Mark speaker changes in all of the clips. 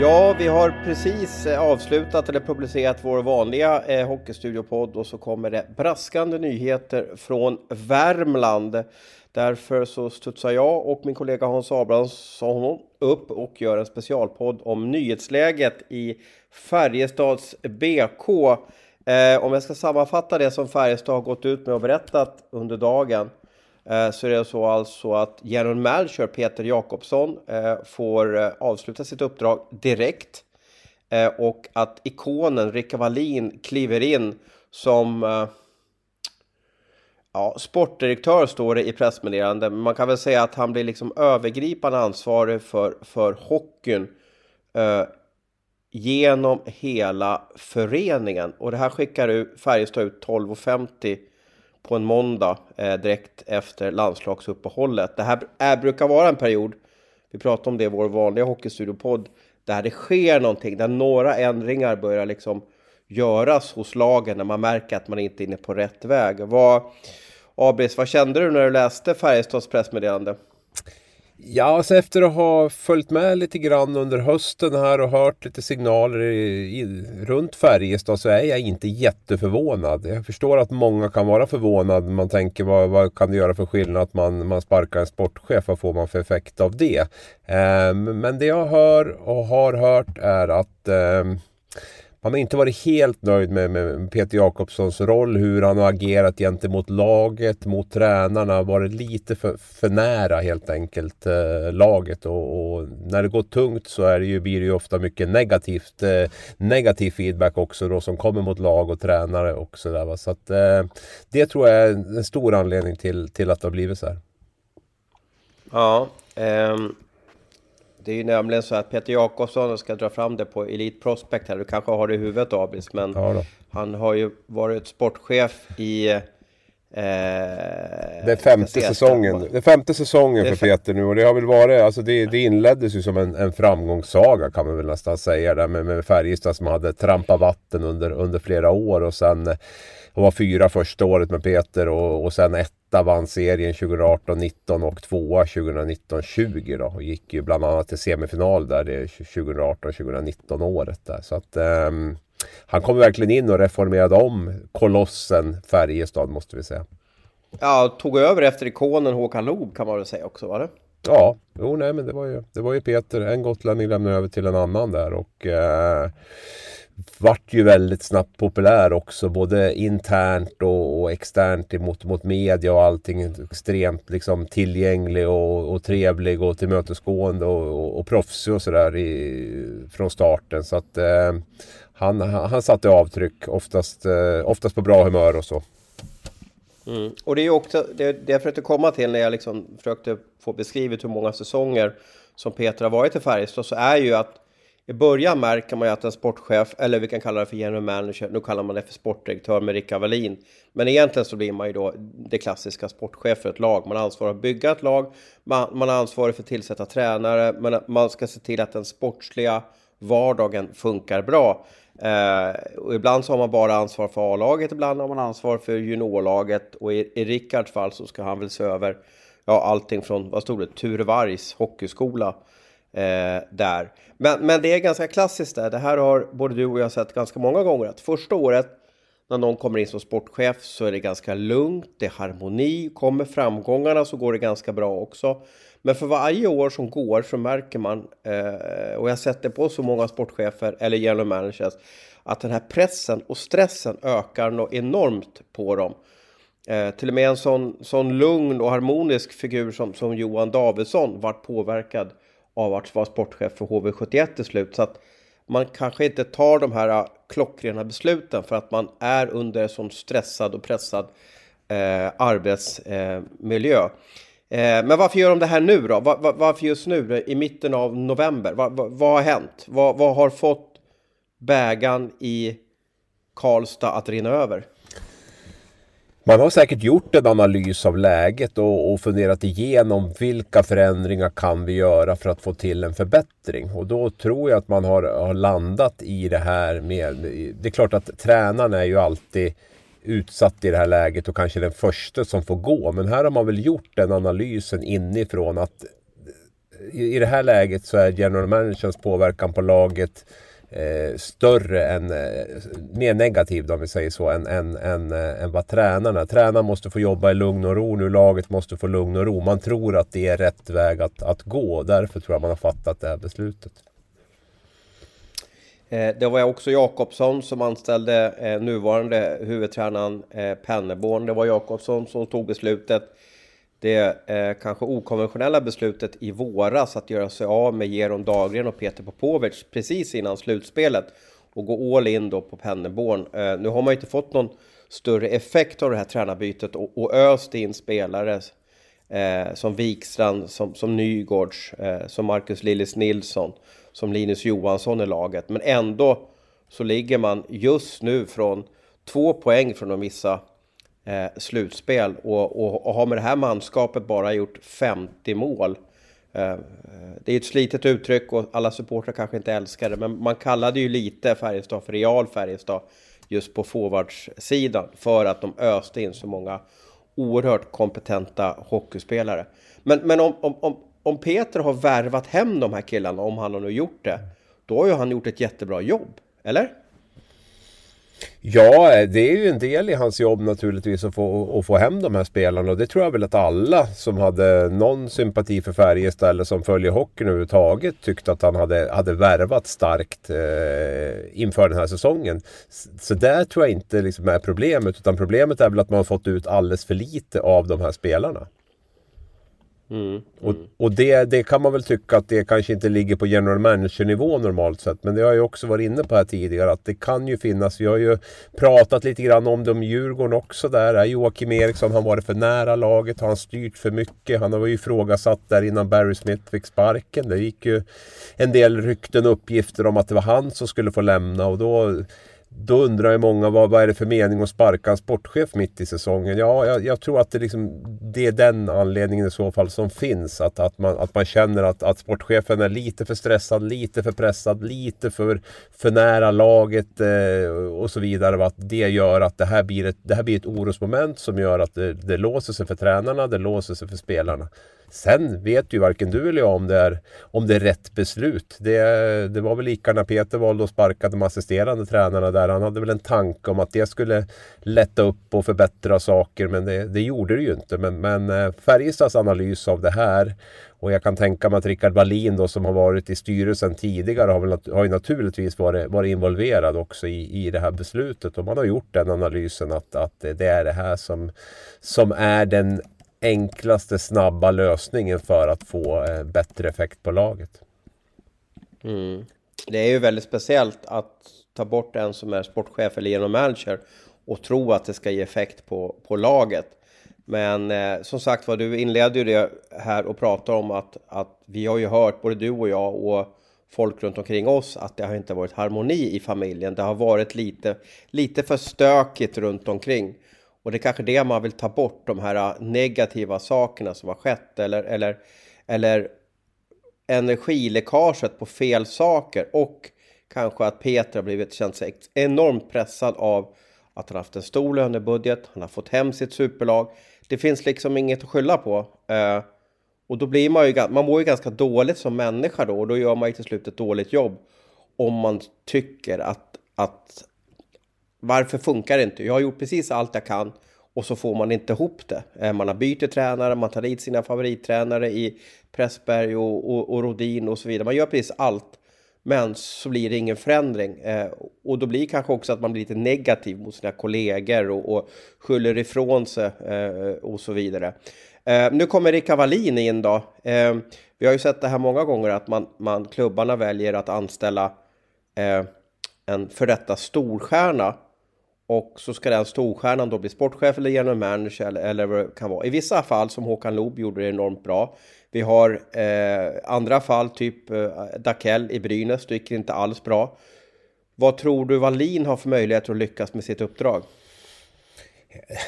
Speaker 1: Ja, vi har precis eh, avslutat eller publicerat vår vanliga eh, Hockeystudiopodd och så kommer det braskande nyheter från Värmland. Därför så studsar jag och min kollega Hans Abrahamsson upp och gör en specialpodd om nyhetsläget i Färjestads BK. Eh, om jag ska sammanfatta det som Färjestad har gått ut med och berättat under dagen Eh, så är det så alltså att general manager Peter Jakobsson eh, får eh, avsluta sitt uppdrag direkt och att ikonen Rickard Wallin kliver in som ja, sportdirektör står det i pressmeddelande. Man kan väl säga att han blir liksom övergripande ansvarig för, för hockeyn eh, genom hela föreningen. Och det här skickar Färjestad ut 12.50 på en måndag eh, direkt efter landslagsuppehållet. Det här är, brukar vara en period, vi pratar om det i vår vanliga Hockeystudiopodd, där det sker någonting, där några ändringar börjar liksom göras hos lagen när man märker att man inte är inne på rätt väg. Vad, Abris, vad kände du när du läste Färjestads pressmeddelande?
Speaker 2: Ja, alltså efter att ha följt med lite grann under hösten här och hört lite signaler i, i, runt Färjestad så är jag inte jätteförvånad. Jag förstår att många kan vara förvånade. Man tänker vad, vad kan det göra för skillnad att man, man sparkar en sportchef? Vad får man för effekt av det? Eh, men det jag hör och har hört är att eh, man har inte varit helt nöjd med, med Peter Jakobssons roll, hur han har agerat gentemot laget, mot tränarna, varit lite för, för nära helt enkelt eh, laget och, och, när det går tungt så är det ju, blir det ju ofta mycket negativt, eh, negativ feedback också då som kommer mot lag och tränare och sådär. Så att eh, det tror jag är en stor anledning till, till att det har blivit så här.
Speaker 1: Ja, ehm, det är ju nämligen så att Peter Jakobsson, ska dra fram det på Elite Prospect här, du kanske har det i huvudet Abis, men ja han har ju varit sportchef i eh,
Speaker 2: det är femte säsongen. Det är femte säsongen för Peter nu och det har väl varit, alltså det, det inleddes ju som en, en framgångssaga kan man väl nästan säga där med, med Färjestad som hade trampat vatten under, under flera år och sen hon var fyra första året med Peter och, och sen etta vann serien 2018-19 och tvåa 2019-20 då. Och gick ju bland annat till semifinal där det 2018-2019 året där. Så att um, han kom verkligen in och reformerade om kolossen Färjestad måste vi säga.
Speaker 1: Ja, tog över efter ikonen Håkan Loob kan man väl säga också, var det?
Speaker 2: Ja, jo nej men det var ju, det var ju Peter, en gotlänning lämnade över till en annan där och eh, vart ju väldigt snabbt populär också både internt och, och externt mot, mot media och allting extremt liksom tillgänglig och, och trevlig och tillmötesgående och, och, och proffsig och sådär från starten så att eh, han, han satte avtryck oftast, eh, oftast på bra humör och så.
Speaker 1: Mm. Och det är ju också det, det jag försökte komma till när jag liksom försökte få beskrivet hur många säsonger som Peter har varit i Färjestad så är ju att i början märker man ju att en sportchef, eller vi kan kalla det för general manager, nu kallar man det för sportdirektör med Rickard Wallin. Men egentligen så blir man ju då det klassiska sportchef för ett lag. Man har ansvar för att bygga ett lag, man, man har ansvar för att tillsätta tränare, men man ska se till att den sportsliga vardagen funkar bra. Eh, och ibland så har man bara ansvar för A-laget, ibland har man ansvar för juniorlaget och i, i Rickards fall så ska han väl se över ja, allting från, vad stod det, Ture Vargs hockeyskola eh, där. Men, men det är ganska klassiskt där. Det här har både du och jag sett ganska många gånger. Att första året när någon kommer in som sportchef så är det ganska lugnt, det är harmoni. Kommer framgångarna så går det ganska bra också. Men för varje år som går så märker man, eh, och jag har sett det på så många sportchefer eller general managers, att den här pressen och stressen ökar något enormt på dem. Eh, till och med en sån, sån lugn och harmonisk figur som, som Johan Davidsson vart påverkad av att vara sportchef för HV71 till slut. Så att man kanske inte tar de här äh, klockrena besluten för att man är under en sån stressad och pressad eh, arbetsmiljö. Eh, men varför gör de det här nu då? Var, var, varför just nu i mitten av november? Var, vad har hänt? Vad, har fått bägaren i Karlstad att rinna över?
Speaker 2: Man har säkert gjort en analys av läget och, och funderat igenom vilka förändringar kan vi göra för att få till en förbättring. Och då tror jag att man har, har landat i det här med... Det är klart att tränaren är ju alltid utsatt i det här läget och kanske den första som får gå. Men här har man väl gjort den analysen inifrån att i det här läget så är general managerns påverkan på laget eh, större än, eh, mer negativ om vi säger så, än, än, än, eh, än vad tränarna. Tränaren måste få jobba i lugn och ro nu, laget måste få lugn och ro. Man tror att det är rätt väg att, att gå. Därför tror jag man har fattat det här beslutet.
Speaker 1: Eh, det var också Jakobsson som anställde eh, nuvarande huvudtränaren eh, Pennerborn. Penneborn. Det var Jakobsson som tog beslutet. Det eh, kanske okonventionella beslutet i våras att göra sig av med Geron Dahlgren och Peter Popovic precis innan slutspelet och gå all in då på Penneborn. Eh, nu har man ju inte fått någon större effekt av det här tränarbytet och, och öst in spelare eh, som Wikstrand, som, som Nygårds, eh, som Marcus Lillis Nilsson som Linus Johansson i laget. Men ändå så ligger man just nu från två poäng från att missa eh, slutspel och, och, och, har med det här manskapet bara gjort 50 mål. Eh, det är ett slitet uttryck och alla supportrar kanske inte älskar det, men man kallade ju lite Färjestad för Real Färjestad just på forwardssidan för att de öste in så många oerhört kompetenta hockeyspelare. Men, men om, om, om Peter har värvat hem de här killarna, om han har nu gjort det, då har ju han gjort ett jättebra jobb, eller?
Speaker 2: Ja, det är ju en del i hans jobb naturligtvis att få, att få hem de här spelarna och det tror jag väl att alla som hade någon sympati för Färjestad eller som följer hockeyn överhuvudtaget tyckte att han hade, hade värvat starkt eh, inför den här säsongen. Så där tror jag inte liksom är problemet utan problemet är väl att man har fått ut alldeles för lite av de här spelarna. Mm, och, och det, det, kan man väl tycka att det kanske inte ligger på general manager-nivå normalt sett. Men det har jag också varit inne på här tidigare att det kan ju finnas. Vi har ju pratat lite grann om det om Djurgården också där. Joakim Eriksson har varit för nära laget. Har han styrt för mycket? Han har ju ifrågasatt där innan Barry Smith fick sparken. Det gick ju en del rykten och uppgifter om att det var han som skulle få lämna och då då undrar ju många vad, vad är det för mening att sparka en sportchef mitt i säsongen? Ja, jag, jag, tror att det, liksom, det är den anledningen i så fall som finns. Att, att, man, att man känner att, att sportchefen är lite för stressad, lite för pressad, lite för, för nära laget eh, och så vidare. Och att det gör att det här blir ett, det här blir ett orosmoment som gör att det, det låser sig för tränarna, det låser sig för spelarna. Sen vet ju varken du eller jag om det är, om det är rätt beslut. Det, det var väl lika när Peter valde att sparka de assisterande tränarna där. Han hade väl en tanke om att det skulle lätta upp och förbättra saker men det, det gjorde det ju inte. Men, men eh, Färjestads analys av det här och jag kan tänka mig att Rickard Wallin då som har varit i styrelsen tidigare har, väl, har ju naturligtvis varit, varit involverad också i, i det här beslutet. Och man har gjort den analysen att, att det är det här som, som är den enklaste snabba lösningen för att få eh, bättre effekt på laget.
Speaker 1: Mm. Det är ju väldigt speciellt att ta bort en som är sportchef eller genom manager och tro att det ska ge effekt på, på laget. Men eh, som sagt var, du inledde ju det här och pratade om att, att vi har ju hört, både du och jag och folk runt omkring oss, att det har inte varit harmoni i familjen. Det har varit lite, lite för stökigt runt omkring. Och det är kanske det man vill ta bort, de här äh, negativa sakerna som har skett eller, eller, eller energiläckaget på fel saker och kanske att Peter har blivit känt sig enormt pressad av att han haft en stor lönebudget, han har fått hem sitt superlag. Det finns liksom inget att skylla på. Eh, och då blir man ju, man mår ju ganska dåligt som människa då och då gör man ju till slut ett dåligt jobb. Om man tycker att, att varför funkar det inte? Jag har gjort precis allt jag kan och så får man inte ihop det. Eh, man har bytt tränare, man tar dit sina favorittränare i Pressberg och, och, och Rodin och så vidare. Man gör precis allt. Men så blir det ingen förändring. Eh, och då blir det kanske också att man blir lite negativ mot sina kollegor och, och skyller ifrån sig eh, och så vidare. Eh, nu kommer Rickard Wallin in då. Eh, vi har ju sett det här många gånger att man, man klubbarna väljer att anställa eh, en för detta storstjärna och så ska den storstjärnan då bli sportchef eller general manager eller, eller vad det kan vara. I vissa fall, som Håkan Loob gjorde det enormt bra. Vi har eh, andra fall, typ eh, Dakell i Brynäs, det gick inte alls bra. Vad tror du Wallin har för möjligheter att lyckas med sitt uppdrag?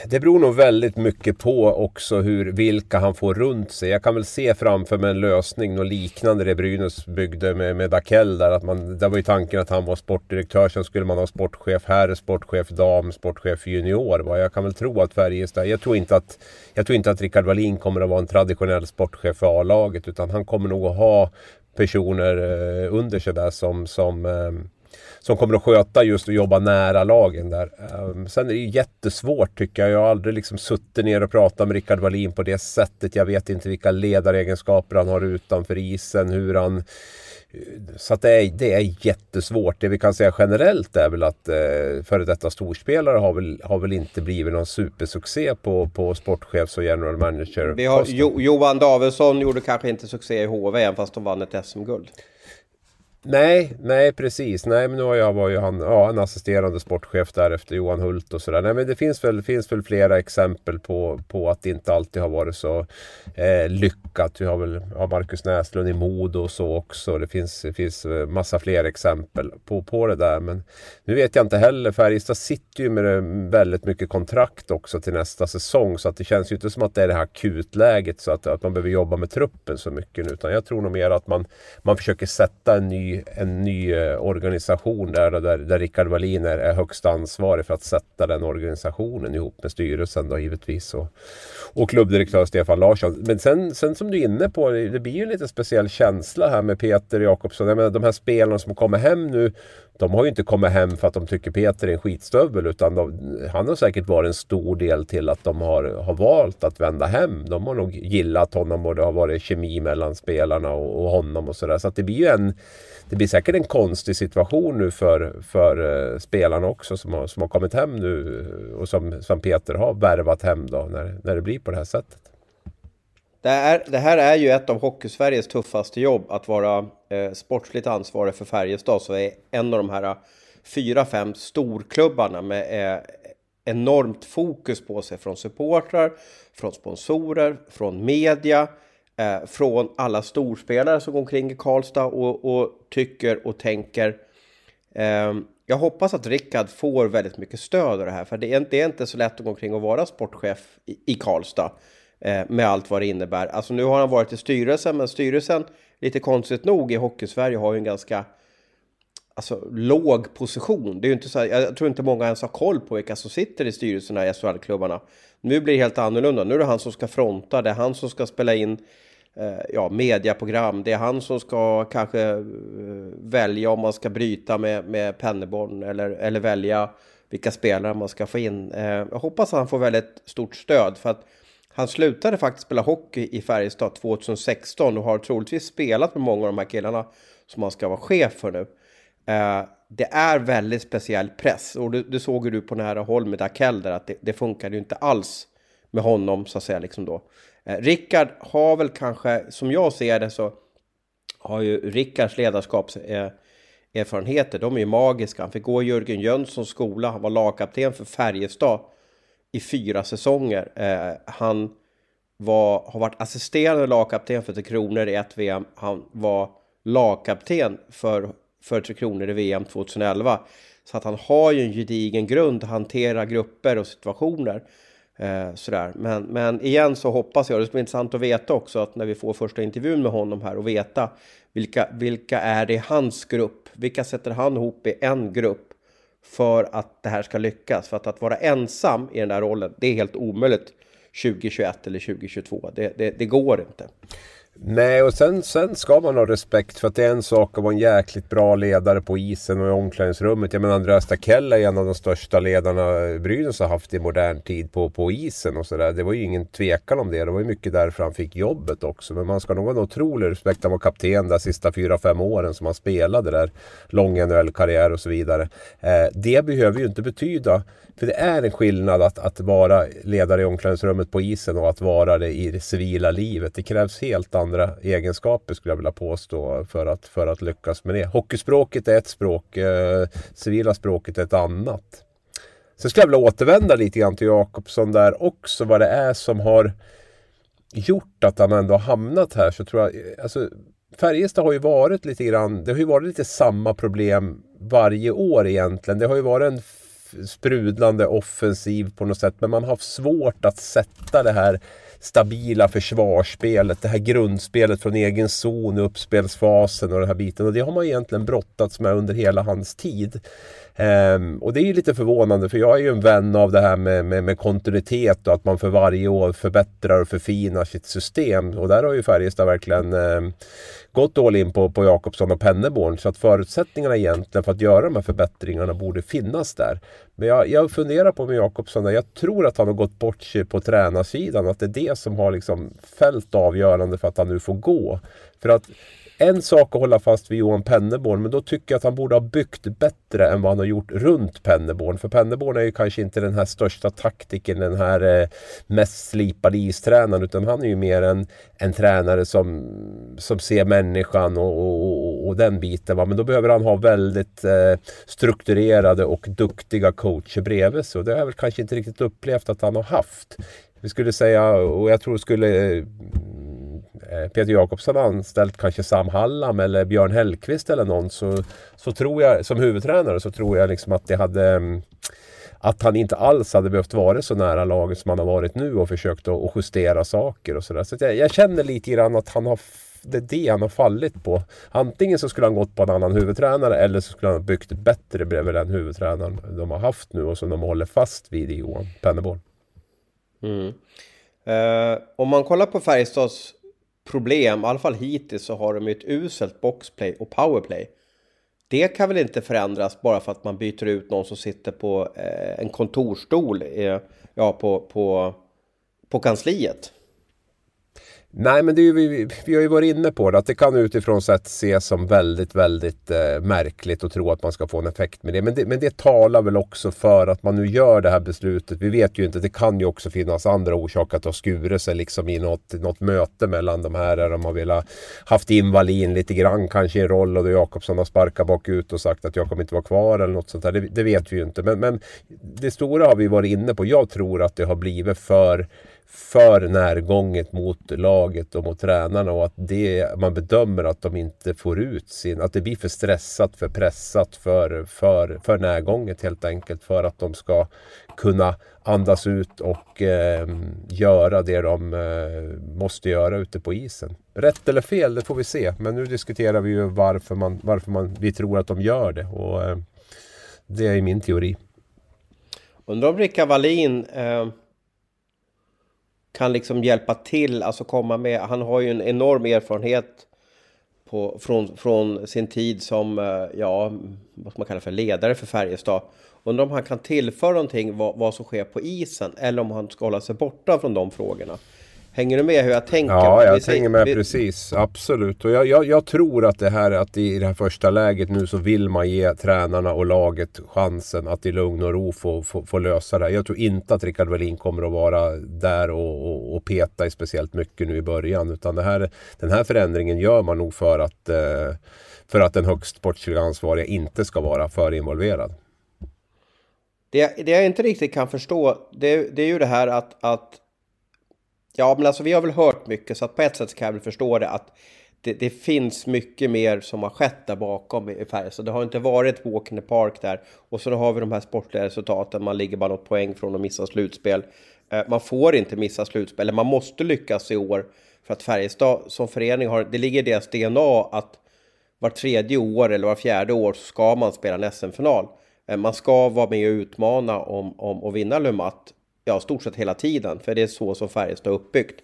Speaker 2: Det beror nog väldigt mycket på också hur, vilka han får runt sig. Jag kan väl se framför mig en lösning, något liknande det Brynäs byggde med, med Dakell där. Att man, där var ju tanken att han var sportdirektör, sen skulle man ha sportchef herr, sportchef dam, sportchef junior. Va? Jag kan väl tro att Färjestad, jag tror inte att, jag tror inte att Rickard Wallin kommer att vara en traditionell sportchef för A-laget utan han kommer nog att ha personer eh, under sig där som, som eh, som kommer att sköta just och jobba nära lagen där. Ehm, sen är det ju jättesvårt tycker jag. Jag har aldrig liksom suttit ner och pratat med Rickard Wallin på det sättet. Jag vet inte vilka ledaregenskaper han har utanför isen, hur han så att det, är, det är jättesvårt. Det vi kan säga generellt är väl att eh, före detta storspelare har väl, har väl inte blivit någon supersuccé på, på sportchefs och general manager.
Speaker 1: Vi har, jo, Johan Davidsson gjorde kanske inte succé i HV även fast de vann ett SM-guld.
Speaker 2: Nej, nej precis. Nej, men nu har jag var ju han, ja, en assisterande sportchef där efter Johan Hult och sådär. Nej, men det finns väl, finns väl flera exempel på, på att det inte alltid har varit så eh, lyckat. Vi har väl ja, Marcus Näslund i Modo och så också. Det finns, det finns eh, massa fler exempel på, på det där. Men nu vet jag inte heller. Färjestad sitter ju med eh, väldigt mycket kontrakt också till nästa säsong. Så att det känns ju inte som att det är det här akutläget så att, att man behöver jobba med truppen så mycket nu. Utan jag tror nog mer att man, man försöker sätta en ny en ny eh, organisation där, där, där Rickard Wallin är, är högst ansvarig för att sätta den organisationen ihop med styrelsen då givetvis och, och klubbdirektör Stefan Larsson. Men sen, sen som du är inne på, det blir ju en lite speciell känsla här med Peter Jakobsson. Jag menar, de här spelarna som kommer hem nu, de har ju inte kommit hem för att de tycker Peter är en skitstövel utan de, han har säkert varit en stor del till att de har, har valt att vända hem. De har nog gillat honom och det har varit kemi mellan spelarna och, och honom och sådär. Så att det blir ju en det blir säkert en konstig situation nu för, för eh, spelarna också som har, som har kommit hem nu eh, och som, som Peter har värvat hem då när, när det blir på det här sättet.
Speaker 1: Det, är, det här är ju ett av Hockeysveriges tuffaste jobb, att vara eh, sportsligt ansvarig för Färjestad, så är en av de här eh, fyra, fem storklubbarna med eh, enormt fokus på sig från supportrar, från sponsorer, från media, eh, från alla storspelare som går omkring i Karlstad och, och tycker och tänker. Eh, jag hoppas att Rickard får väldigt mycket stöd av det här, för det är, det är inte så lätt att gå omkring och vara sportchef i, i Karlstad eh, med allt vad det innebär. Alltså nu har han varit i styrelsen, men styrelsen, lite konstigt nog, i Hockeysverige har ju en ganska alltså, låg position. Det är ju inte så här, jag tror inte många ens har koll på vilka som sitter i styrelserna i SHL-klubbarna. Nu blir det helt annorlunda. Nu är det han som ska fronta, det är han som ska spela in Eh, ja, mediaprogram. Det är han som ska kanske eh, välja om man ska bryta med, med Penneborn eller, eller välja vilka spelare man ska få in. Eh, jag hoppas att han får väldigt stort stöd för att han slutade faktiskt spela hockey i Färjestad 2016 och har troligtvis spelat med många av de här killarna som han ska vara chef för nu. Eh, det är väldigt speciell press och det, det såg du på nära håll med Dakell där att det, det funkade ju inte alls med honom så att säga liksom då. Eh, Rickard har väl kanske, som jag ser det så har ju Rickards ledarskapserfarenheter, eh, de är ju magiska. Han fick gå i Jörgen Jönssons skola, han var lagkapten för Färjestad i fyra säsonger. Eh, han var, har varit assisterande lagkapten för Tre Kronor i ett VM. Han var lagkapten för för Tre Kronor i VM 2011. Så att han har ju en gedigen grund att hantera grupper och situationer. Eh, sådär. Men, men igen så hoppas jag, det ska bli intressant att veta också att när vi får första intervjun med honom här och veta vilka, vilka är det i hans grupp? Vilka sätter han ihop i en grupp för att det här ska lyckas? För att, att vara ensam i den där rollen, det är helt omöjligt 2021 eller 2022. Det, det, det går inte.
Speaker 2: Nej, och sen, sen ska man ha respekt för att det är en sak att vara en jäkligt bra ledare på isen och i omklädningsrummet. Jag menar Andreas Takella är en av de största ledarna Brynäs har haft i modern tid på, på isen och sådär. Det var ju ingen tvekan om det. Det var ju mycket därför han fick jobbet också. Men man ska nog ha en otrolig respekt. Han var kapten de sista fyra, fem åren som han spelade där. Lång NHL-karriär och så vidare. Eh, det behöver ju inte betyda för det är en skillnad att, att vara ledare i omklädningsrummet på isen och att vara det i det civila livet. Det krävs helt andra egenskaper skulle jag vilja påstå för att, för att lyckas med det. Hockeyspråket är ett språk, eh, civila språket är ett annat. Sen skulle jag vilja återvända lite grann till Jakobsson där också. Vad det är som har gjort att han ändå har hamnat här. Så tror jag, eh, alltså, Färjestad har ju varit lite grann, det har ju varit lite samma problem varje år egentligen. Det har ju varit en sprudlande offensiv på något sätt. Men man har haft svårt att sätta det här stabila försvarsspelet, det här grundspelet från egen zon uppspelsfasen och den här biten. Och det har man egentligen brottats med under hela hans tid. Ehm, och det är ju lite förvånande för jag är ju en vän av det här med, med, med, kontinuitet och att man för varje år förbättrar och förfinar sitt system. Och där har ju Färjestad verkligen eh, gått all in på, på Jakobsson och Penneborn. Så att förutsättningarna egentligen för att göra de här förbättringarna borde finnas där. Men jag, jag funderar på med Jakobsson, jag tror att han har gått bort sig på tränarsidan. Att det är det som har liksom fällt avgörande för att han nu får gå. För att en sak att hålla fast vid Johan Penneborn men då tycker jag att han borde ha byggt bättre än vad han har gjort runt Penneborn. För Penneborn är ju kanske inte den här största taktiken, den här eh, mest slipade istränaren utan han är ju mer en, en tränare som, som ser människan och, och, och den biten. Va? Men då behöver han ha väldigt eh, strukturerade och duktiga coacher bredvid sig och det har jag väl kanske inte riktigt upplevt att han har haft. Vi skulle säga, och jag tror skulle eh, Eh, Peter Jakobsson anställt kanske Sam Hallam eller Björn Hellkvist eller någon så, så tror jag som huvudtränare så tror jag liksom att det hade mm, att han inte alls hade behövt vara så nära laget som han har varit nu och försökt att justera saker och sådär. Så, så jag, jag, känner lite grann att han har det är det han har fallit på. Antingen så skulle han gått på en annan huvudtränare eller så skulle han byggt bättre bredvid den huvudtränaren de har haft nu och som de håller fast vid i Johan Penneborn.
Speaker 1: Mm. Eh, om man kollar på Färjestads problem, i alla fall hittills så har de ju ett uselt boxplay och powerplay. Det kan väl inte förändras bara för att man byter ut någon som sitter på eh, en kontorstol eh, ja, på, på, på kansliet.
Speaker 2: Nej, men det är ju, vi, vi har ju varit inne på det att det kan utifrån sett ses som väldigt, väldigt eh, märkligt att tro att man ska få en effekt med det. Men, det. men det talar väl också för att man nu gör det här beslutet. Vi vet ju inte, det kan ju också finnas andra orsaker att ha skurit sig liksom i något, något möte mellan de här där de har velat haft in Wallin lite grann kanske i en roll och då Jakobsson har sparkat bakut och sagt att jag kommer inte vara kvar eller något sånt där. Det, det vet vi ju inte. Men, men det stora har vi varit inne på. Jag tror att det har blivit för för närgånget mot laget och mot tränarna och att det, man bedömer att de inte får ut sin, att det blir för stressat, för pressat, för, för, för närgånget helt enkelt för att de ska kunna andas ut och eh, göra det de eh, måste göra ute på isen. Rätt eller fel, det får vi se. Men nu diskuterar vi ju varför, man, varför man, vi tror att de gör det. Och eh, Det är min teori.
Speaker 1: Undrar om Rickard Wallin eh, kan liksom hjälpa till, alltså komma med. Han har ju en enorm erfarenhet på, från, från sin tid som, eh, ja, vad ska man kalla för ledare för Färjestad. Undrar om han kan tillföra någonting vad, vad som sker på isen eller om han ska hålla sig borta från de frågorna. Hänger du med hur jag tänker?
Speaker 2: Ja, jag hänger med vi... precis. Absolut. Och jag, jag, jag, tror att det här att i det här första läget nu så vill man ge tränarna och laget chansen att i lugn och ro få, få, få lösa det här. Jag tror inte att Rickard Wallin kommer att vara där och, och, och, peta i speciellt mycket nu i början. Utan det här, den här förändringen gör man nog för att, eh, för att den högst sportsliga ansvariga inte ska vara för involverad.
Speaker 1: Det, det jag inte riktigt kan förstå, det, det är ju det här att, att Ja, men alltså vi har väl hört mycket så att på ett sätt kan jag väl förstå det att det, det finns mycket mer som har skett där bakom i Färjestad. Det har inte varit walk in the park där och så har vi de här sportliga resultaten. Man ligger bara något poäng från att missa slutspel. Eh, man får inte missa slutspel, eller man måste lyckas i år för att Färjestad som förening har, det ligger i deras DNA att var tredje år eller var fjärde år så ska man spela en SM-final. Eh, man ska vara med och utmana om, om att vinna Le Mat ja, stort sett hela tiden, för det är så som Färjestad är uppbyggt.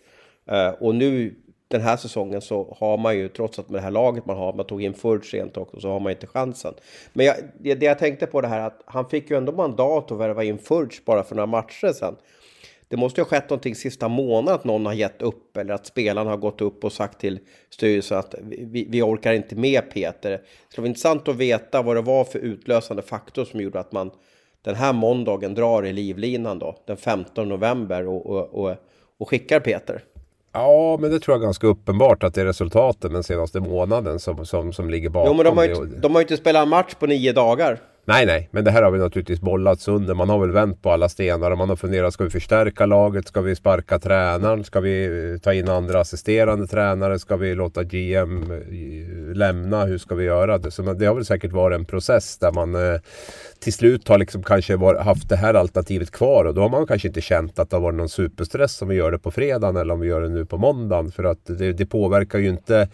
Speaker 1: Eh, och nu den här säsongen så har man ju, trots att med det här laget man har, man tog in Furch sent också, så har man inte chansen. Men jag, det, det, jag tänkte på det här att han fick ju ändå mandat att värva in Furch bara för några matcher sedan. Det måste ju ha skett någonting sista månaden att någon har gett upp eller att spelarna har gått upp och sagt till styrelsen att vi, vi orkar inte med Peter. Det skulle vara intressant att veta vad det var för utlösande faktor som gjorde att man den här måndagen drar i livlinan då, den 15 november och, och, och, och skickar Peter?
Speaker 2: Ja, men det tror jag är ganska uppenbart att det är resultaten den senaste månaden som, som, som ligger bakom. Jo,
Speaker 1: men de har, ju, de har ju inte spelat en match på nio dagar.
Speaker 2: Nej, nej, men det här har vi naturligtvis bollats under. Man har väl vänt på alla stenar och man har funderat, ska vi förstärka laget? Ska vi sparka tränaren? Ska vi eh, ta in andra assisterande tränare? Ska vi låta GM eh, lämna? Hur ska vi göra det? Så det har väl säkert varit en process där man eh, till slut har liksom kanske var, haft det här alternativet kvar och då har man kanske inte känt att det har varit någon superstress om vi gör det på fredagen eller om vi gör det nu på måndagen. För att det, det påverkar ju inte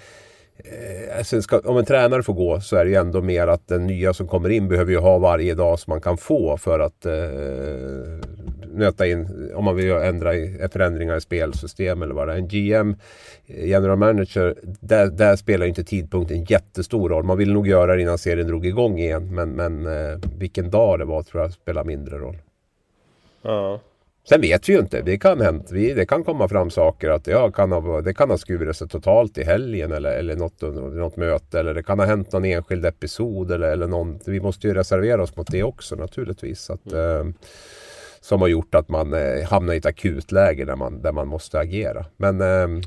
Speaker 2: Eh, alltså, ska, om en tränare får gå så är det ju ändå mer att den nya som kommer in behöver ju ha varje dag som man kan få för att eh, nöta in om man vill ändra i, förändringar i spelsystem eller vad det är. En GM, eh, general manager, där, där spelar inte tidpunkten jättestor roll. Man vill nog göra det innan serien drog igång igen men, men eh, vilken dag det var tror jag spelar mindre roll.
Speaker 1: Ja.
Speaker 2: Sen vet vi ju inte. Det kan, hänt, det kan komma fram saker att ja, kan ha, det kan ha skurit sig totalt i helgen eller, eller något, något möte. Eller det kan ha hänt någon enskild episod. Eller, eller någon, vi måste ju reservera oss mot det också naturligtvis. Att, mm. eh, som har gjort att man eh, hamnar i ett akutläge där man, där man måste agera. Men eh,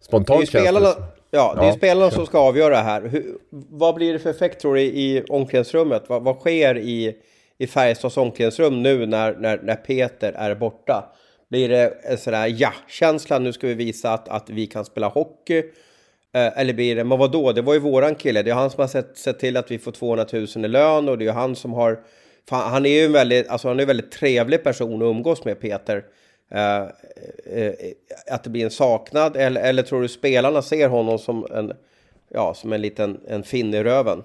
Speaker 2: spontant
Speaker 1: det är spelarna, det Ja, det är ja, spelarna som ska avgöra här. Hur, vad blir det för effekt tror du i omklädningsrummet? Vad, vad sker i i Färjestads omklädningsrum nu när, när, när Peter är borta? Blir det en sån där ja-känsla, nu ska vi visa att, att vi kan spela hockey? Eh, eller blir det, men vadå, det var ju våran kille, det är han som har sett, sett till att vi får 200 000 i lön och det är han som har... Fan, han är ju en väldigt, alltså han är en väldigt trevlig person att umgås med, Peter. Eh, eh, att det blir en saknad, eller, eller tror du spelarna ser honom som en, ja, som en liten en finne i röven?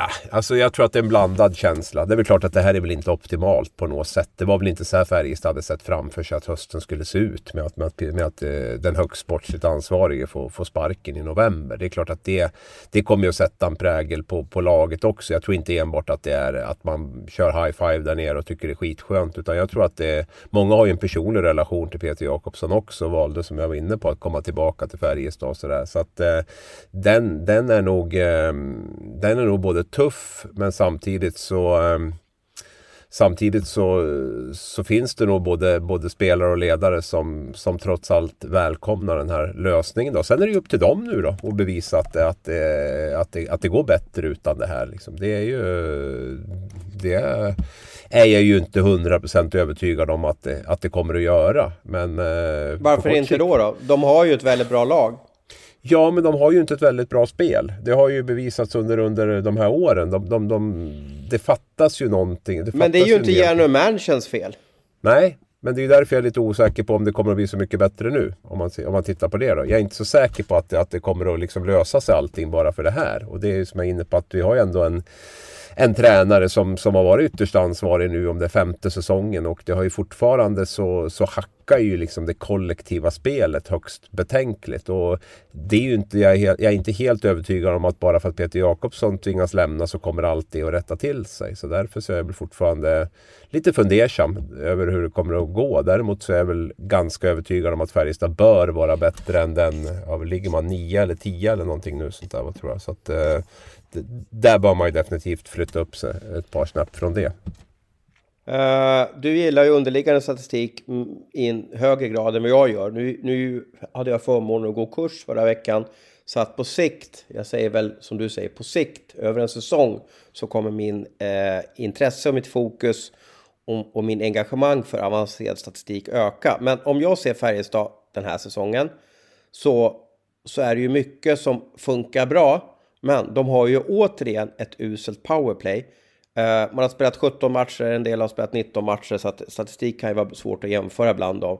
Speaker 2: Äh, alltså jag tror att det är en blandad känsla. Det är väl klart att det här är väl inte optimalt på något sätt. Det var väl inte så här Färjestad hade sett framför sig att hösten skulle se ut med att, med att, med att eh, den högst sportsligt ansvarige får, får sparken i november. Det är klart att det, det kommer att sätta en prägel på, på laget också. Jag tror inte enbart att det är att man kör high five där nere och tycker det är skitskönt. Utan jag tror att det Många har ju en personlig relation till Peter Jakobsson också. och Valde som jag var inne på att komma tillbaka till Färjestad och sådär. Så att eh, den, den är nog eh, Den är nog både tuff men samtidigt så ehm, Samtidigt så, så finns det nog både, både spelare och ledare som, som trots allt välkomnar den här lösningen. Då. Sen är det ju upp till dem nu då att bevisa att, att, att, det, att det går bättre utan det här. Liksom. Det är ju... Det är jag ju inte 100% övertygad om att det, att det kommer att göra. Men,
Speaker 1: eh, Varför inte då, då? De har ju ett väldigt bra lag.
Speaker 2: Ja, men de har ju inte ett väldigt bra spel. Det har ju bevisats under, under de här åren. De, de, de, det fattas ju någonting.
Speaker 1: Det men det är ju inte Järno Mansions fel.
Speaker 2: Nej, men det är ju därför jag är lite osäker på om det kommer att bli så mycket bättre nu. Om man, om man tittar på det då. Jag är inte så säker på att, att det kommer att liksom lösa sig allting bara för det här. Och det är ju som jag är inne på att vi har ju ändå en en tränare som, som har varit ytterst ansvarig nu om det femte säsongen och det har ju fortfarande så, så hackar ju liksom det kollektiva spelet högst betänkligt. Och det är ju inte, jag, är, jag är inte helt övertygad om att bara för att Peter Jakobsson tvingas lämna så kommer allt det att rätta till sig. Så därför så är jag väl fortfarande lite fundersam över hur det kommer att gå. Däremot så är jag väl ganska övertygad om att Färjestad bör vara bättre än den, ja, ligger man nio eller tio eller någonting nu sånt där tror jag. Så att, eh, där bör man ju definitivt flytta upp sig ett par snabbt från det.
Speaker 1: Uh, du gillar ju underliggande statistik i en högre grad än vad jag gör. Nu, nu hade jag förmånen att gå kurs förra veckan. Så att på sikt, jag säger väl som du säger, på sikt över en säsong så kommer min eh, intresse och mitt fokus och, och, min engagemang för avancerad statistik öka. Men om jag ser Färjestad den här säsongen så, så är det ju mycket som funkar bra. Men de har ju återigen ett uselt powerplay. Eh, man har spelat 17 matcher, en del har spelat 19 matcher, så att statistik kan ju vara svårt att jämföra bland dem.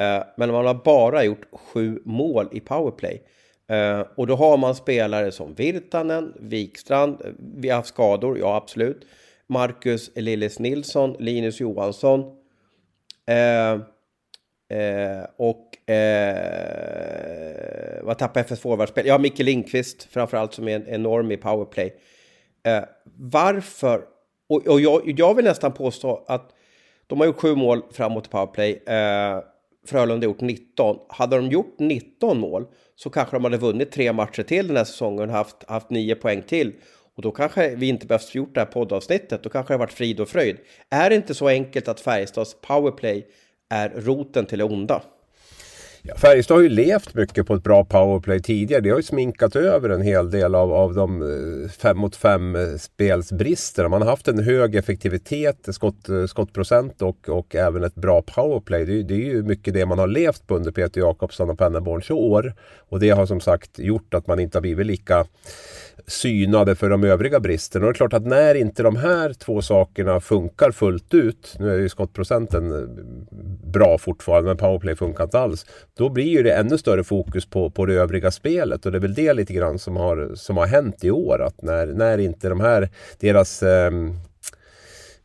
Speaker 1: Eh, men man har bara gjort sju mål i powerplay. Eh, och då har man spelare som Virtanen, Wikstrand, vi har haft skador, ja absolut. Marcus Lillis Nilsson, Linus Johansson. Eh, och Eh, vad tappar jag för forwardspel? Ja, Micke Lindqvist framförallt som är en enorm i powerplay. Eh, varför? Och, och jag, jag, vill nästan påstå att de har gjort sju mål framåt i powerplay. Eh, Frölunda har gjort 19. Hade de gjort 19 mål så kanske de hade vunnit tre matcher till den här säsongen och haft, haft nio poäng till. Och då kanske vi inte behövt gjort det här poddavsnittet. Då kanske det varit frid och fröjd. Är det inte så enkelt att Färjestads powerplay är roten till det onda?
Speaker 2: Ja, Färjestad har ju levt mycket på ett bra powerplay tidigare. Det har ju sminkat över en hel del av, av de eh, fem mot fem-spelsbristerna. Eh, man har haft en hög effektivitet, skott, eh, skottprocent och, och även ett bra powerplay. Det, det är ju mycket det man har levt på under Peter Jakobsson och Pennerborns år. Och det har som sagt gjort att man inte har blivit lika synade för de övriga bristerna. Och det är klart att när inte de här två sakerna funkar fullt ut, nu är ju skottprocenten bra fortfarande men powerplay funkar inte alls. Då blir ju det ännu större fokus på, på det övriga spelet och det är väl det lite grann som har, som har hänt i år. Att när, när inte de här, deras eh,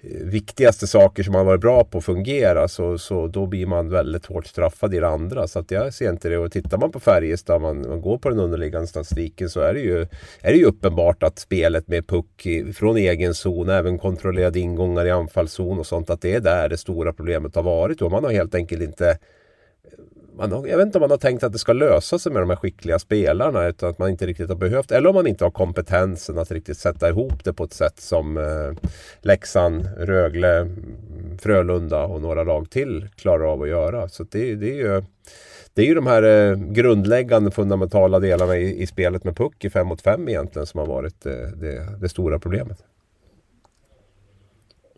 Speaker 2: viktigaste saker som man varit bra på fungerar så, så då blir man väldigt hårt straffad i det andra. Så att jag ser inte det. Och tittar man på Färjestad, man, man går på den underliggande statistiken så är det, ju, är det ju uppenbart att spelet med puck från egen zon, även kontrollerade ingångar i anfallszon och sånt, att det är där det stora problemet har varit. Och man har helt enkelt inte man har, jag vet inte om man har tänkt att det ska lösa sig med de här skickliga spelarna utan att man inte riktigt har behövt eller om man inte har kompetensen att riktigt sätta ihop det på ett sätt som eh, Leksand, Rögle, Frölunda och några lag till klarar av att göra. Så det, det är ju det är ju de här eh, grundläggande fundamentala delarna i, i, spelet med puck i 5 mot 5 egentligen som har varit eh, det, det, stora problemet.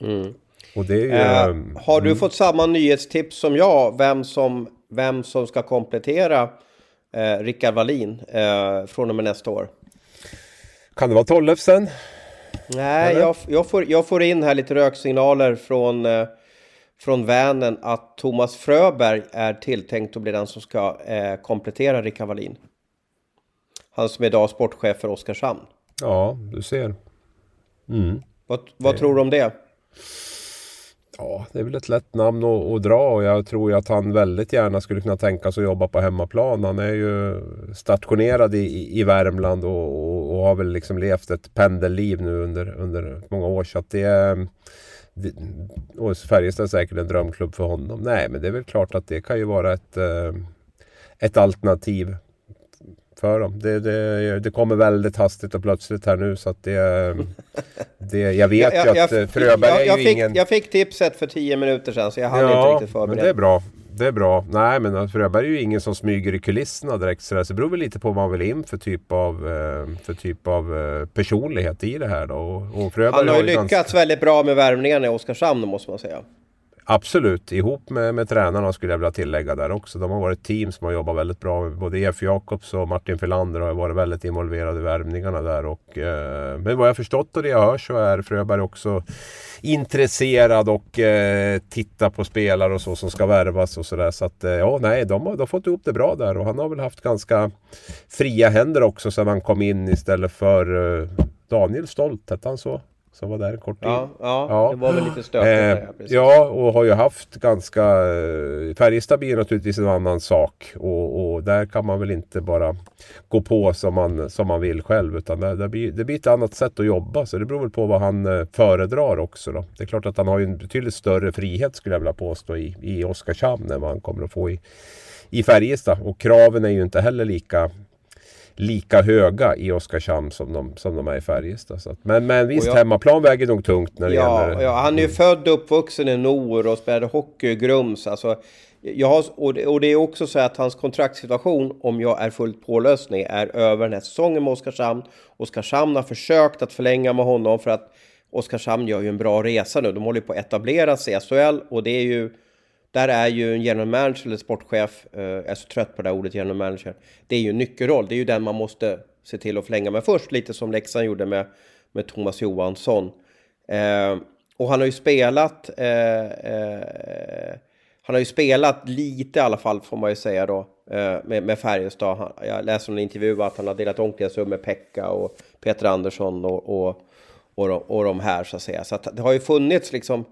Speaker 1: Mm. Och det är ju, äh, har du mm. fått samma nyhetstips som jag? Vem som vem som ska komplettera eh, Rickard Wallin eh, från och med nästa år.
Speaker 2: Kan det vara Tollefsen?
Speaker 1: Nej, jag, jag, får, jag får in här lite röksignaler från, eh, från Vänen att Thomas Fröberg är tilltänkt att bli den som ska eh, komplettera Rickard Wallin. Han som är idag sportchef för Oskarshamn.
Speaker 2: Ja, du ser.
Speaker 1: Mm. Vad, vad tror du om det?
Speaker 2: Ja, det är väl ett lätt namn att, att dra och jag tror ju att han väldigt gärna skulle kunna tänka sig att jobba på hemmaplan. Han är ju stationerad i, i Värmland och, och, och har väl liksom levt ett pendelliv nu under, under många år. Så att det är... Och Färjestad är säkert en drömklubb för honom. Nej, men det är väl klart att det kan ju vara ett, eh, ett alternativ för dem. Det, det, det kommer väldigt hastigt och plötsligt här nu så att det... det jag vet jag, ju att jag, Fröberg jag,
Speaker 1: är
Speaker 2: ju
Speaker 1: fick,
Speaker 2: ingen...
Speaker 1: Jag fick tipset för tio minuter sedan så jag hade ja, inte riktigt förberett.
Speaker 2: men det är bra. Det är bra. Nej men Fröberg är ju ingen som smyger i kulisserna direkt sådär. Så det beror väl lite på vad man vill in för typ av, eh, för typ av eh, personlighet i det här då. Och, och
Speaker 1: Han har ju lyckats ganska... väldigt bra med värvningarna i Oskarshamn måste man säga.
Speaker 2: Absolut, ihop med, med tränarna skulle jag vilja tillägga där också. De har varit team som har jobbat väldigt bra. Både Jeff Jakobs och Martin Filander har varit väldigt involverade i värvningarna där. Och, eh, men vad jag förstått och det jag hör så är Fröberg också intresserad och eh, tittar på spelare och så som ska värvas och sådär. Så att eh, ja, nej, de har, de har fått ihop det bra där och han har väl haft ganska fria händer också sedan han kom in istället för eh, Daniel Stolt, hette han så? Som var där kort tid.
Speaker 1: Ja, ja, ja. det var väl lite stökigt.
Speaker 2: Eh, ja, och har ju haft ganska... Eh, Färjestad blir naturligtvis en annan sak. Och, och, där kan man väl inte bara gå på som man, som man vill själv. Utan det, det, blir, det blir ett annat sätt att jobba. Så det beror väl på vad han eh, föredrar också. Då. Det är klart att han har ju en betydligt större frihet skulle jag vilja påstå i, i Oskarshamn än vad han kommer att få i, i Färjestad. Och kraven är ju inte heller lika lika höga i Oskarshamn som de, som de är i Färjestad. Så men, men visst, jag, hemmaplan väger nog tungt när det
Speaker 1: ja,
Speaker 2: gäller...
Speaker 1: Ja, han är ju mm. född och uppvuxen i Nor och spelade hockey i Grums. Alltså, jag har, och, det, och det är också så att hans kontraktssituation, om jag är fullt pålöst är över den här säsongen med Oskarshamn. Oskarshamn har försökt att förlänga med honom för att Oskarshamn gör ju en bra resa nu. De håller på att etablera sig i SHL och det är ju där är ju en general manager eller sportchef, eh, jag är så trött på det här ordet general manager, det är ju en nyckelroll. Det är ju den man måste se till att förlänga med först, lite som Leksand gjorde med, med Thomas Johansson. Eh, och han har ju spelat, eh, eh, han har ju spelat lite i alla fall får man ju säga då, eh, med, med Färjestad. Jag läste en intervju att han har delat omklädningsrum med Pekka och Peter Andersson och, och, och, och de här så att säga. Så att det har ju funnits liksom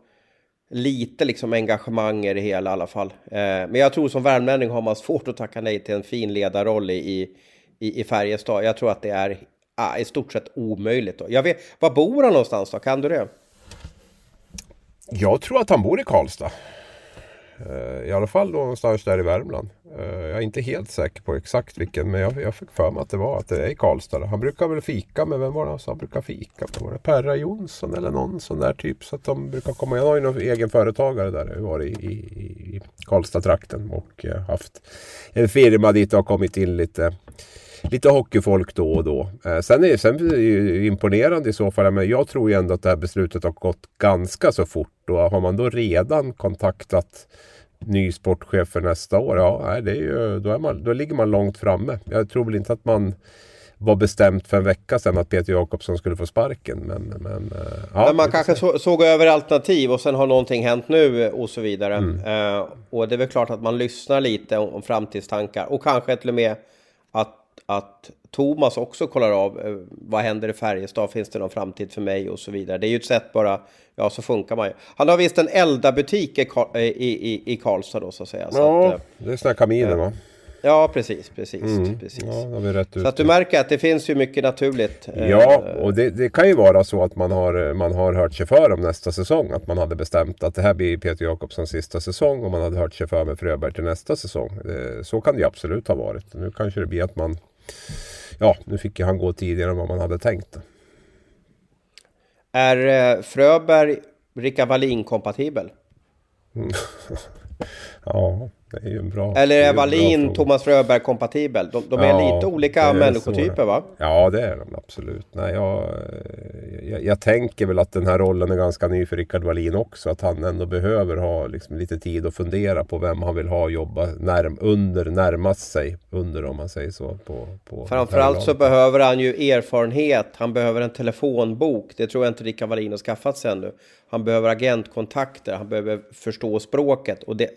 Speaker 1: lite liksom engagemang i det hela i alla fall. Eh, men jag tror som värmlänning har man svårt att tacka nej till en fin ledarroll i, i, i Färjestad. Jag tror att det är ah, i stort sett omöjligt. Då. Jag vet, var bor han någonstans då? Kan du det?
Speaker 2: Jag tror att han bor i Karlstad. Eh, I alla fall någonstans där i Värmland. Eh, jag är inte helt säker på exakt vilken men jag, jag fick för mig att det var att det är i Karlstad. Han brukar väl fika med, vem var det han brukar fika med? Var det Perra Jonsson eller någon sån där typ? Så att de brukar komma. Jag har ju någon egen företagare där. Jag var i, i, i Karlstad-trakten och eh, haft en firma dit det har kommit in lite lite hockeyfolk då och då. Eh, sen, är, sen är det ju imponerande i så fall. Men jag tror ju ändå att det här beslutet har gått ganska så fort. Och har man då redan kontaktat ny sportchef för nästa år, ja, det är ju, då, är man, då ligger man långt framme. Jag tror väl inte att man var bestämt för en vecka sedan att Peter Jakobsson skulle få sparken. Men, men,
Speaker 1: eh, ja, men man kanske så, såg över alternativ och sen har någonting hänt nu och så vidare. Mm. Uh, och det är väl klart att man lyssnar lite om, om framtidstankar och kanske till och med att att Thomas också kollar av eh, vad händer i Färjestad, finns det någon framtid för mig och så vidare. Det är ju ett sätt bara, ja så funkar man ju. Han har visst en Elda-butik i, i, i, i Karlstad då så att säga.
Speaker 2: Ja, så att, eh, det är sådana kaminer va?
Speaker 1: Ja, precis, precis. Mm. precis.
Speaker 2: Ja,
Speaker 1: så att du märker att det finns ju mycket naturligt.
Speaker 2: Eh, ja, och det, det, kan ju vara så att man har, man har hört sig för om nästa säsong. Att man hade bestämt att det här blir Peter Jakobssons sista säsong och man hade hört sig för med Fröberg till nästa säsong. Så kan det ju absolut ha varit. Nu kanske det blir att man ja, nu fick ju han gå tidigare än vad man hade tänkt.
Speaker 1: Är eh, Fröberg Rickard Wallin-kompatibel?
Speaker 2: ja, det är ju en bra...
Speaker 1: Eller är Wallin Thomas Fröberg kompatibel? De, de är ja, lite olika människotyper va?
Speaker 2: Ja det är de absolut. Nej, jag, jag, jag, tänker väl att den här rollen är ganska ny för Rickard Wallin också. Att han ändå behöver ha liksom lite tid att fundera på vem han vill ha jobba närm, under, närmast sig under om man säger så. På, på
Speaker 1: Framförallt så behöver han ju erfarenhet. Han behöver en telefonbok. Det tror jag inte Rickard Wallin har skaffat sig ännu. Han behöver agentkontakter. Han behöver förstå språket. Och det,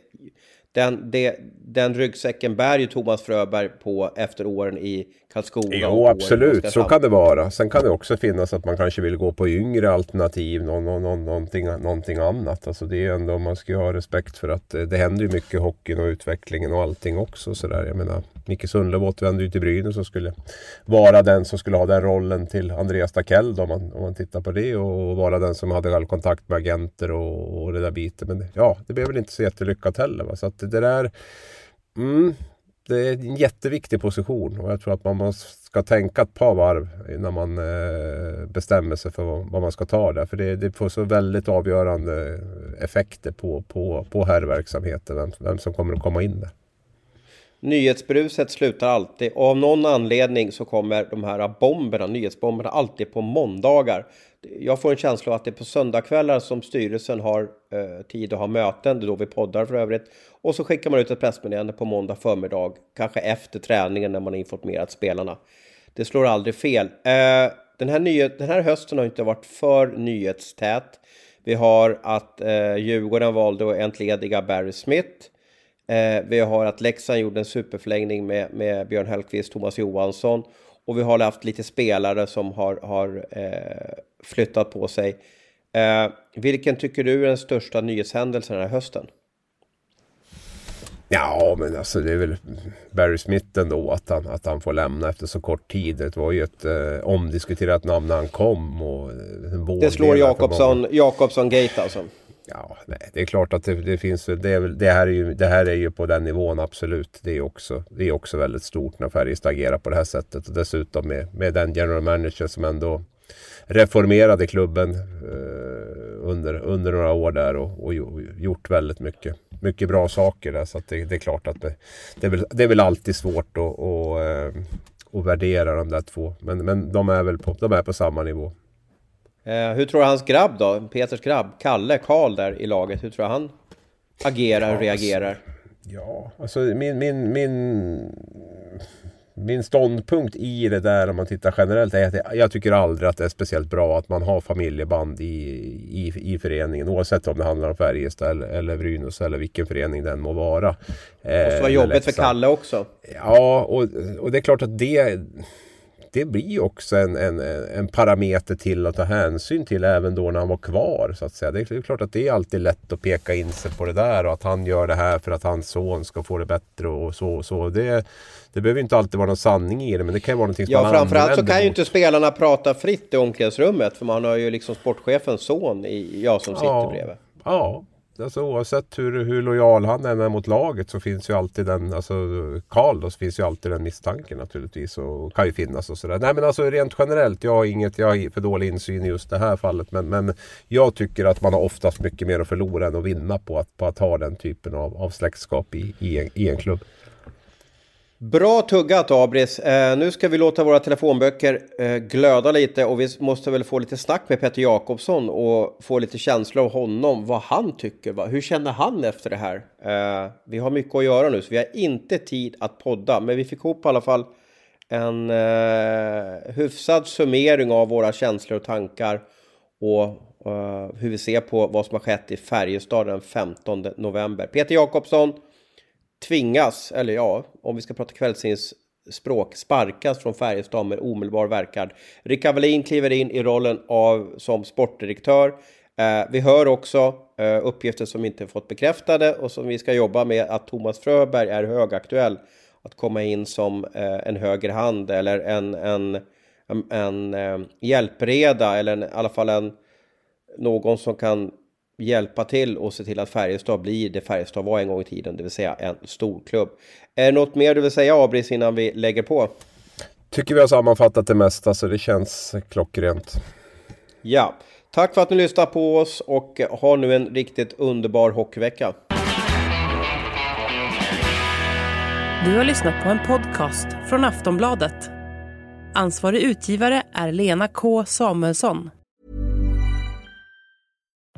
Speaker 1: den, det, den ryggsäcken bär ju Thomas Fröberg på efter åren i Karlskoga.
Speaker 2: Jo, absolut. Så kan det vara. Sen kan det också finnas att man kanske vill gå på yngre alternativ, någon, någon, någonting, någonting annat. Alltså det är ändå, man ska ju ha respekt för att det, det händer ju mycket i hockeyn och utvecklingen och allting också. Så där. Jag menar, Micke Sundlöv återvände ju till Brynäs och skulle vara den som skulle ha den rollen till Andreas Dackell om man, om man tittar på det och vara den som hade all kontakt med agenter och, och det där biten. Men ja, det blev väl inte så jättelyckat heller. Va? Så att det där mm, det är en jätteviktig position och jag tror att man ska tänka ett par varv innan man eh, bestämmer sig för vad man ska ta där. För det, det får så väldigt avgörande eh, effekter på, på, på herrverksamheten, vem, vem som kommer att komma in där.
Speaker 1: Nyhetsbruset slutar alltid och av någon anledning så kommer de här bomberna, nyhetsbomberna, alltid på måndagar. Jag får en känsla av att det är på söndagkvällar som styrelsen har eh, tid att ha möten, det är då vi poddar för övrigt. Och så skickar man ut ett pressmeddelande på måndag förmiddag, kanske efter träningen när man har informerat spelarna. Det slår aldrig fel. Eh, den, här nyhet, den här hösten har inte varit för nyhetstät. Vi har att eh, Djurgården valde att entlediga Barry Smith. Eh, vi har att Leksand gjorde en superförlängning med, med Björn Hellkvist, Thomas Johansson. Och vi har haft lite spelare som har, har eh, flyttat på sig. Eh, vilken tycker du är den största nyhetshändelsen den här hösten?
Speaker 2: Ja, men alltså det är väl Barry Smith ändå att han, att han får lämna efter så kort tid. Det var ju ett eh, omdiskuterat namn när han kom. Och,
Speaker 1: eh, det slår Jakobsson, Jakobsson Gate alltså?
Speaker 2: Ja, nej, det är klart att det, det finns. Det, det, här är ju, det här är ju på den nivån absolut. Det är också, det är också väldigt stort när Färjestad agerar på det här sättet. Och dessutom med, med den general manager som ändå reformerade klubben eh, under, under några år där och, och gjort väldigt mycket, mycket bra saker där. Så det, det, är klart att det, det, är väl, det är väl alltid svårt att, och, eh, att värdera de där två. Men, men de, är väl på, de är på samma nivå.
Speaker 1: Eh, hur tror du hans grabb då? Peters grabb, Kalle, Karl där i laget. Hur tror du han agerar och ja, reagerar? Alltså,
Speaker 2: ja, alltså min, min, min, min ståndpunkt i det där om man tittar generellt är att jag tycker aldrig att det är speciellt bra att man har familjeband i, i, i föreningen. Oavsett om det handlar om Färjestad eller, eller Brynäs eller vilken förening den må vara.
Speaker 1: Det måste vara eh, jobbigt för Kalle också.
Speaker 2: Ja, och, och det är klart att det det blir ju också en, en, en parameter till att ta hänsyn till även då när han var kvar. Så att säga. Det är klart att det är alltid lätt att peka in sig på det där och att han gör det här för att hans son ska få det bättre och så. Och så. Det, det behöver inte alltid vara någon sanning i det men det kan vara någonting som
Speaker 1: ja, man framförallt så kan mot. ju inte spelarna prata fritt i omklädningsrummet för man har ju liksom sportchefens son i, ja, som sitter
Speaker 2: ja,
Speaker 1: bredvid.
Speaker 2: Ja, alltså, oavsett hur, hur lojal han än är mot laget så finns ju alltid den, alltså Karl då, så finns ju alltid den misstanken naturligtvis och kan ju finnas och sådär. Nej men alltså rent generellt, jag har inget, jag har för dålig insyn i just det här fallet men, men jag tycker att man har oftast mycket mer att förlora än att vinna på att, på att ha den typen av, av släktskap i, i, en, i en klubb.
Speaker 1: Bra tuggat Abris. Eh, nu ska vi låta våra telefonböcker eh, glöda lite och vi måste väl få lite snack med Peter Jakobsson och få lite känsla av honom, vad han tycker. Va? Hur känner han efter det här? Eh, vi har mycket att göra nu så vi har inte tid att podda, men vi fick ihop i alla fall en eh, hyfsad summering av våra känslor och tankar och eh, hur vi ser på vad som har skett i Färjestad den 15 november. Peter Jakobsson tvingas, eller ja, om vi ska prata kvällsspråk, sparkas från Färjestad med omedelbar verkan. Rickard Wallin kliver in i rollen av som sportdirektör. Eh, vi hör också eh, uppgifter som inte fått bekräftade och som vi ska jobba med att Thomas Fröberg är högaktuell att komma in som eh, en högerhand eller en, en, en, en eh, hjälpreda eller en, i alla fall en någon som kan hjälpa till och se till att Färjestad blir det Färjestad var en gång i tiden, det vill säga en stor klubb. Är det något mer du vill säga Abris innan vi lägger på?
Speaker 2: Tycker vi har sammanfattat det mesta så det känns klockrent.
Speaker 1: Ja, tack för att ni lyssnar på oss och ha nu en riktigt underbar hockeyvecka.
Speaker 3: Du har lyssnat på en podcast från Aftonbladet. Ansvarig utgivare är Lena K Samuelsson.